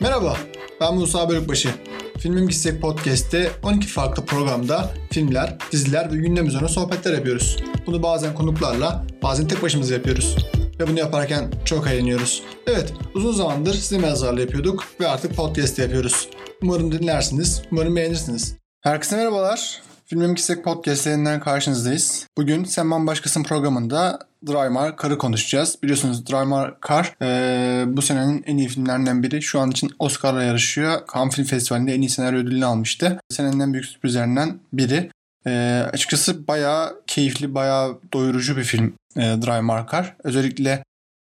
Merhaba, ben Musa Bölükbaşı. Filmim Gitsek Podcast'te 12 farklı programda filmler, diziler ve gündem üzerine sohbetler yapıyoruz. Bunu bazen konuklarla, bazen tek başımıza yapıyoruz. Ve bunu yaparken çok eğleniyoruz. Evet, uzun zamandır size mezarlı yapıyorduk ve artık podcast yapıyoruz. Umarım dinlersiniz, umarım beğenirsiniz. Herkese merhabalar. Filmim Gitsek Podcast yayından karşınızdayız. Bugün Sen Ben Başkasın programında Drymar Kar'ı konuşacağız. Biliyorsunuz Drymar Kar e, bu senenin en iyi filmlerinden biri. Şu an için Oscar'la yarışıyor. Cannes Film Festivali'nde en iyi senaryo ödülünü almıştı. Senenin en büyük sürprizlerinden biri. E, açıkçası bayağı keyifli, bayağı doyurucu bir film e, Drymar Kar. Özellikle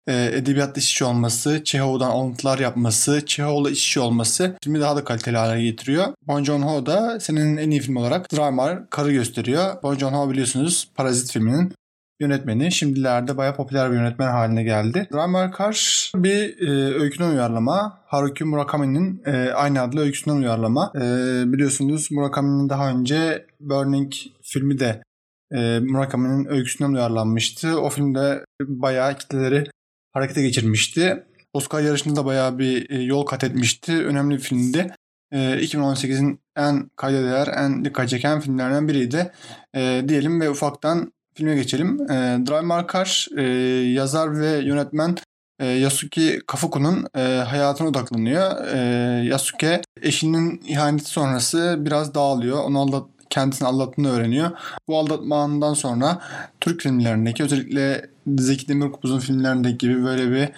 e, edebiyatla içe olması, Çehov'dan alıntılar yapması, Çehov'la içe olması filmi daha da kaliteli hale getiriyor. Bon Joon-ho da senenin en iyi film olarak Drymar Kar'ı gösteriyor. Bon Joon-ho biliyorsunuz Parazit filminin yönetmeni. Şimdilerde bayağı popüler bir yönetmen haline geldi. Drama Kar bir e, öyküden uyarlama. Haruki Murakami'nin e, aynı adlı öyküsünden uyarlama. E, biliyorsunuz Murakami'nin daha önce Burning filmi de e, Murakami'nin öyküsünden uyarlanmıştı. O filmde bayağı kitleleri harekete geçirmişti. Oscar yarışında da bayağı bir e, yol kat etmişti. Önemli bir filmdi. 2018'in en kayda değer, en dikkat çeken filmlerden biriydi. E, diyelim ve ufaktan filme geçelim. E, Drive Markar e, yazar ve yönetmen e, Yasuki Kafuku'nun e, hayatına odaklanıyor. E, Yasuke eşinin ihaneti sonrası biraz dağılıyor. Onu aldat kendisini aldattığını öğreniyor. Bu aldatmandan sonra Türk filmlerindeki özellikle Zeki Demirkubuz'un filmlerindeki gibi böyle bir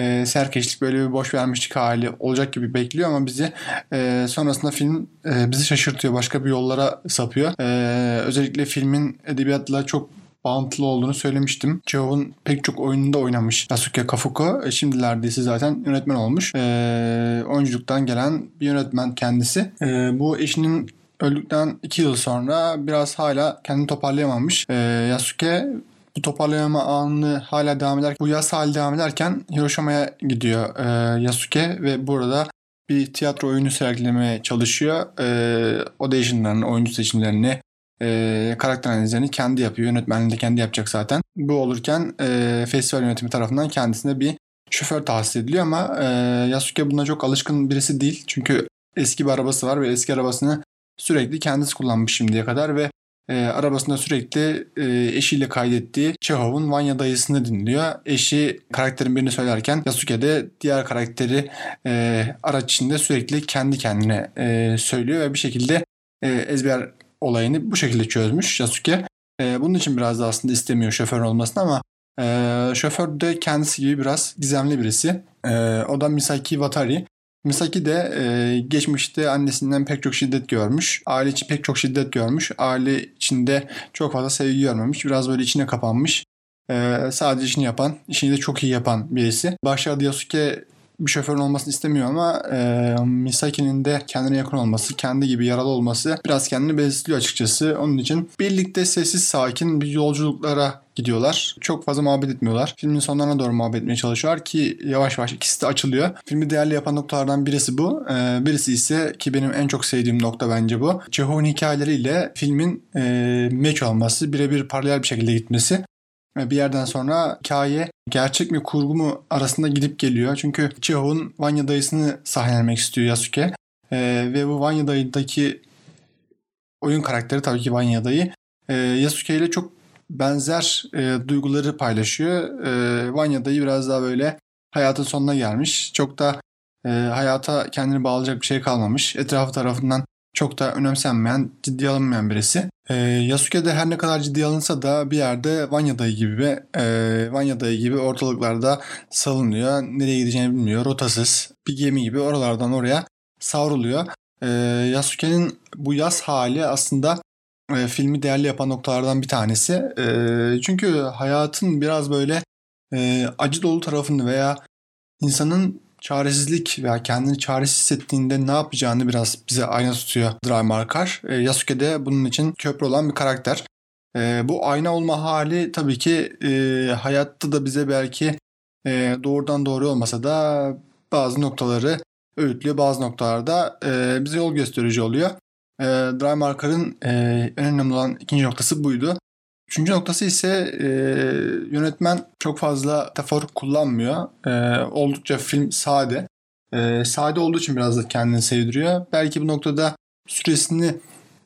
e, serkeşlik, böyle bir boş vermişlik hali olacak gibi bekliyor ama bizi e, sonrasında film e, bizi şaşırtıyor. Başka bir yollara sapıyor. E, özellikle filmin edebiyatla çok bağıntılı olduğunu söylemiştim. Chehov'un pek çok oyununda oynamış Yasuke Kafuko. E, şimdilerde ise zaten yönetmen olmuş. E, oyunculuktan gelen bir yönetmen kendisi. E, bu eşinin öldükten 2 yıl sonra biraz hala kendini toparlayamamış. E, Yasuke bu toparlayama anı hala devam eder. Bu yaz hali devam ederken Hiroşima'ya gidiyor e, Yasuke ve burada bir tiyatro oyunu sergilemeye çalışıyor. E, auditionlarını, oyuncu seçimlerini, e, karakter analizlerini kendi yapıyor. Yönetmenliğini de kendi yapacak zaten. Bu olurken e, festival yönetimi tarafından kendisine bir şoför tahsis ediliyor ama e, Yasuke buna çok alışkın birisi değil. Çünkü eski bir arabası var ve eski arabasını sürekli kendisi kullanmış şimdiye kadar ve e, arabasında sürekli e, eşiyle kaydettiği Çehov'un Vanya dayısını dinliyor. Eşi karakterin birini söylerken Yasuke de diğer karakteri e, araç içinde sürekli kendi kendine e, söylüyor ve bir şekilde e, ezber olayını bu şekilde çözmüş Yasuke. E, bunun için biraz da aslında istemiyor şoför olmasını ama e, şoför de kendisi gibi biraz gizemli birisi. E, o da Misaki Watari. Misaki de e, geçmişte annesinden pek çok şiddet görmüş. Aile içi pek çok şiddet görmüş. Aile içinde çok fazla sevgi görmemiş. Biraz böyle içine kapanmış. E, sadece işini yapan, işini de çok iyi yapan birisi. Başlarda Yasuke bir şoförün olmasını istemiyor ama e, Misaki'nin de kendine yakın olması, kendi gibi yaralı olması biraz kendini bezliyor açıkçası. Onun için birlikte sessiz sakin bir yolculuklara gidiyorlar. Çok fazla muhabbet etmiyorlar. Filmin sonlarına doğru muhabbet etmeye çalışıyorlar ki yavaş yavaş ikisi de açılıyor. Filmi değerli yapan noktalardan birisi bu. Ee, birisi ise ki benim en çok sevdiğim nokta bence bu. Çehov'un hikayeleriyle filmin e, meç olması, birebir paralel bir şekilde gitmesi bir yerden sonra hikaye gerçek mi kurgu mu arasında gidip geliyor. Çünkü Chehov'un Vanya dayısını sahnelemek istiyor Yasuke. Ee, ve bu Vanya dayıdaki oyun karakteri tabii ki Vanya dayı. Ee, Yasuke ile çok benzer e, duyguları paylaşıyor. Ee, Vanya dayı biraz daha böyle hayatın sonuna gelmiş. Çok da e, hayata kendini bağlayacak bir şey kalmamış. Etrafı tarafından çok da önemsenmeyen, ciddiye alınmayan birisi. E, Yasuke de her ne kadar ciddiye alınsa da bir yerde Vanya dayı gibi e, Vanya dayı gibi ortalıklarda salınıyor. Nereye gideceğini bilmiyor. Rotasız bir gemi gibi oralardan oraya savruluyor. E, Yasuke'nin bu yaz hali aslında e, filmi değerli yapan noktalardan bir tanesi. E, çünkü hayatın biraz böyle e, acı dolu tarafını veya insanın çaresizlik veya kendini çaresiz hissettiğinde ne yapacağını biraz bize ayna tutuyor Drive Markar. E, Yasuke de bunun için köprü olan bir karakter. E, bu ayna olma hali tabii ki e, hayatta da bize belki e, doğrudan doğru olmasa da bazı noktaları öğütlüyor. Bazı noktalarda e, bize yol gösterici oluyor. E, Drive Marker'ın e, en önemli olan ikinci noktası buydu. Üçüncü noktası ise e, yönetmen çok fazla metafor kullanmıyor. E, oldukça film sade. E, sade olduğu için biraz da kendini sevdiriyor. Belki bu noktada süresini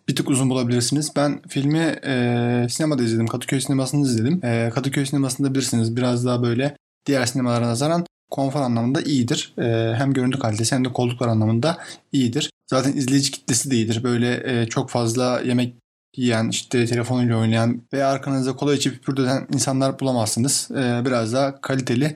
bir tık uzun bulabilirsiniz. Ben filmi e, sinemada izledim. Kadıköy sinemasında izledim. E, Kadıköy sinemasında bilirsiniz biraz daha böyle diğer sinemalara nazaran konfor anlamında iyidir. E, hem görüntü kalitesi hem de koltuklar anlamında iyidir. Zaten izleyici kitlesi de iyidir. Böyle e, çok fazla yemek yiyen, işte telefonuyla oynayan veya arkanızda kola içip pürdeden insanlar bulamazsınız. E, biraz daha kaliteli,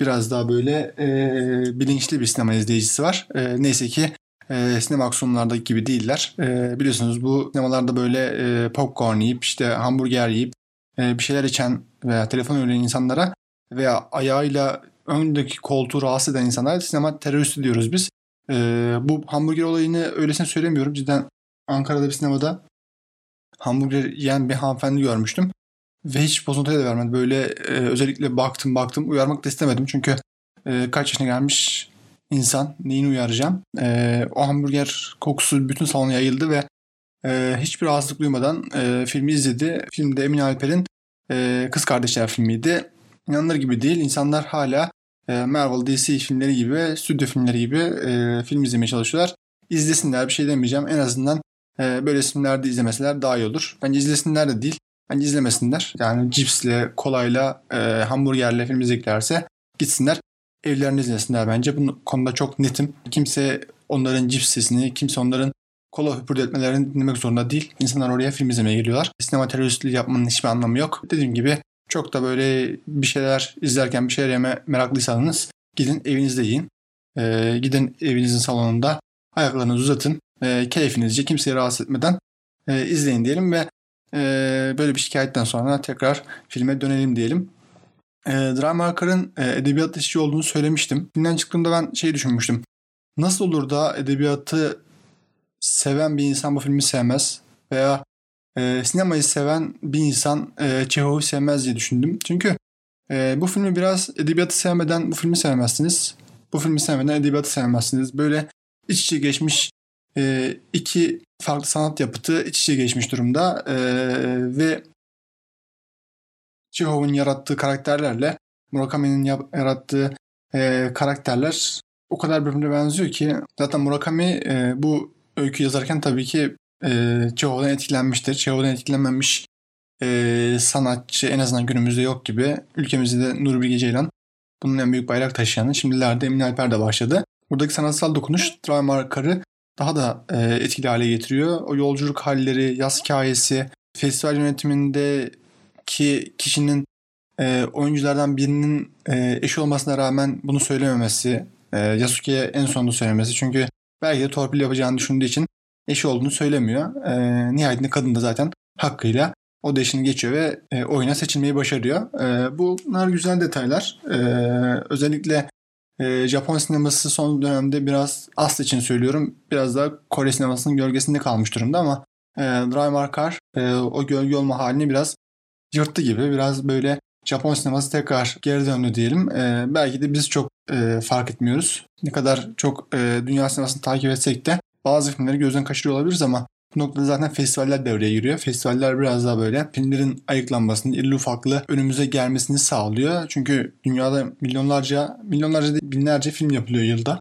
biraz daha böyle e, bilinçli bir sinema izleyicisi var. E, neyse ki e, sinema aksiyonlardaki gibi değiller. E, biliyorsunuz bu sinemalarda böyle e, popcorn yiyip işte hamburger yiyip e, bir şeyler içen veya telefon oynayan insanlara veya ayağıyla öndeki koltuğu rahatsız eden insanlar sinema teröristi diyoruz biz. E, bu hamburger olayını öylesine söylemiyorum. Cidden Ankara'da bir sinemada hamburger yiyen bir hanımefendi görmüştüm. Ve hiç bozuntuya da vermedi. Böyle e, özellikle baktım baktım uyarmak da istemedim. Çünkü e, kaç yaşına gelmiş insan neyini uyaracağım. E, o hamburger kokusu bütün salona yayıldı ve e, hiçbir rahatsızlık duymadan e, filmi izledi. Filmde Emin Alper'in e, Kız Kardeşler filmiydi. İnanılır gibi değil. İnsanlar hala e, Marvel DC filmleri gibi, stüdyo filmleri gibi e, film izlemeye çalışıyorlar. İzlesinler bir şey demeyeceğim. En azından e, böyle filmlerde izlemeseler daha iyi olur. Bence izlesinler de değil. Bence izlemesinler. Yani cipsle, kolayla, e, hamburgerle film izleyeceklerse gitsinler evlerinde izlesinler bence. Bu konuda çok netim. Kimse onların cips sesini, kimse onların kola hüpürdetmelerini dinlemek zorunda değil. İnsanlar oraya film izlemeye geliyorlar. Sinema teröristliği yapmanın hiçbir anlamı yok. Dediğim gibi çok da böyle bir şeyler izlerken bir şeyler yeme meraklıysanız gidin evinizde yiyin. Ee, gidin evinizin salonunda ayaklarınızı uzatın. E, keyfinizce kimseyi rahatsız etmeden e, izleyin diyelim ve e, böyle bir şikayetten sonra tekrar filme dönelim diyelim. E, Drama e, edebiyat işçi olduğunu söylemiştim. Filmden çıktığımda ben şey düşünmüştüm. Nasıl olur da edebiyatı seven bir insan bu filmi sevmez veya e, sinemayı seven bir insan e, Çehov'u sevmez diye düşündüm. Çünkü e, bu filmi biraz edebiyatı sevmeden bu filmi sevmezsiniz. Bu filmi sevmeden edebiyatı sevmezsiniz. Böyle iç içe geçmiş e, iki farklı sanat yapıtı iç içe geçmiş durumda e, ve Chekhov'un yarattığı karakterlerle Murakami'nin yarattığı e, karakterler o kadar birbirine benziyor ki zaten Murakami e, bu öykü yazarken tabii ki e, Chekhov'dan etkilenmiştir. Chekhov'dan etkilenmemiş e, sanatçı en azından günümüzde yok gibi. Ülkemizde de Nuri Bilge Ceylan bunun en büyük bayrak taşıyanı. Şimdilerde Emin Alper de başladı. Buradaki sanatsal dokunuş drama markarı daha da e, etkili hale getiriyor. O yolculuk halleri, yaz hikayesi, festival yönetimindeki kişinin e, oyunculardan birinin e, eşi olmasına rağmen bunu söylememesi, e, Yasuke'ye en sonunda söylemesi. Çünkü belki de torpil yapacağını düşündüğü için eşi olduğunu söylemiyor. E, nihayetinde kadın da zaten hakkıyla o da eşini geçiyor ve e, oyuna seçilmeyi başarıyor. E, bunlar güzel detaylar. E, özellikle e, Japon sineması son dönemde biraz Aslı için söylüyorum. Biraz da Kore sinemasının gölgesinde kalmış durumda ama e, Drive Markar e, o gölge olma halini biraz yırttı gibi. Biraz böyle Japon sineması tekrar geri döndü diyelim. E, belki de biz çok e, fark etmiyoruz. Ne kadar çok e, dünya sinemasını takip etsek de bazı filmleri gözden kaçırıyor olabiliriz ama bu noktada zaten festivaller devreye giriyor. Festivaller biraz daha böyle filmlerin ayıklanmasını, irli ufaklı önümüze gelmesini sağlıyor. Çünkü dünyada milyonlarca, milyonlarca değil, binlerce film yapılıyor yılda.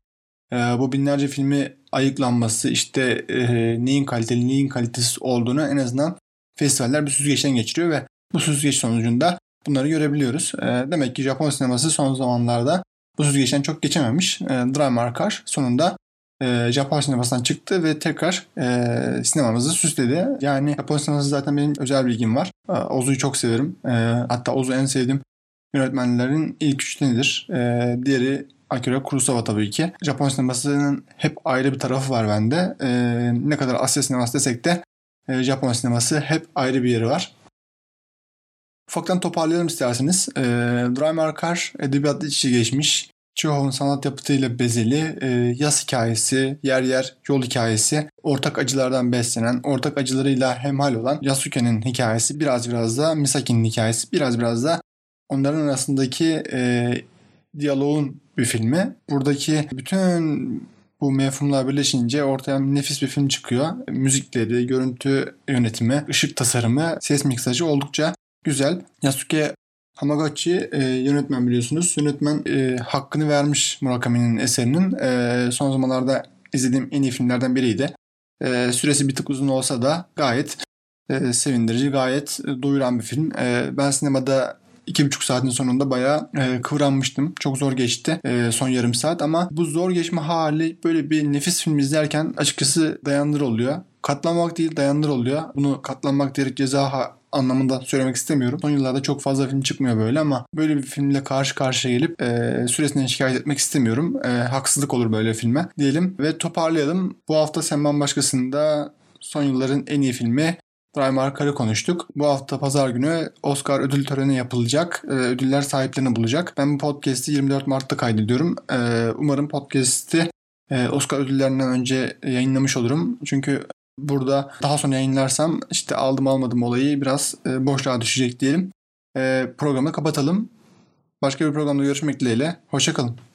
Ee, bu binlerce filmi ayıklanması, işte e, neyin kaliteli, neyin kalitesiz olduğunu en azından festivaller bir süzgeçten geçiriyor ve bu süzgeç sonucunda bunları görebiliyoruz. E, demek ki Japon sineması son zamanlarda bu süzgeçten çok geçememiş. E, Drama Arkar sonunda e, Japon sinemasından çıktı ve tekrar e, sinemamızı süsledi. Yani Japon sineması zaten benim özel bilgim var. E, Ozu'yu çok severim. E, hatta Ozu en sevdiğim yönetmenlerin ilk üçtenidir. E, diğeri Akira Kurosawa tabii ki. Japon sinemasının hep ayrı bir tarafı var bende. E, ne kadar Asya sineması desek de e, Japon sineması hep ayrı bir yeri var. Ufaktan toparlayalım isterseniz. E, Drive Markar edebiyatla iç içe geçmiş. Çehov'un sanat yapıtıyla bezeli, e, yaz hikayesi, yer yer yol hikayesi, ortak acılardan beslenen, ortak acılarıyla hemhal olan Yasuke'nin hikayesi, biraz biraz da Misaki'nin hikayesi, biraz biraz da onların arasındaki e, diyaloğun bir filmi. Buradaki bütün bu mefhumlar birleşince ortaya nefis bir film çıkıyor. Müzikleri, görüntü yönetimi, ışık tasarımı, ses miksajı oldukça güzel. Yasuke Hamaguchi e, yönetmen biliyorsunuz. Yönetmen e, hakkını vermiş Murakami'nin eserinin. E, son zamanlarda izlediğim en iyi filmlerden biriydi. E, süresi bir tık uzun olsa da gayet e, sevindirici, gayet e, doyuran bir film. E, ben sinemada iki buçuk saatin sonunda bayağı e, kıvranmıştım. Çok zor geçti e, son yarım saat ama bu zor geçme hali böyle bir nefis film izlerken açıkçası dayandır oluyor. Katlanmak değil dayandır oluyor. Bunu katlanmak diyerek ceza anlamında söylemek istemiyorum. Son yıllarda çok fazla film çıkmıyor böyle ama böyle bir filmle karşı karşıya gelip e, süresinden şikayet etmek istemiyorum. E, haksızlık olur böyle filme diyelim ve toparlayalım. Bu hafta Sen Bambaşkası'nda son yılların en iyi filmi Drive Markar'ı konuştuk. Bu hafta pazar günü Oscar ödül töreni yapılacak. Ee, ödüller sahiplerini bulacak. Ben bu podcast'i 24 Mart'ta kaydediyorum. Ee, umarım podcast'i e, Oscar ödüllerinden önce yayınlamış olurum. Çünkü burada daha sonra yayınlarsam işte aldım almadım olayı biraz e, boşluğa düşecek diyelim. E, programı kapatalım. Başka bir programda görüşmek dileğiyle. Hoşçakalın.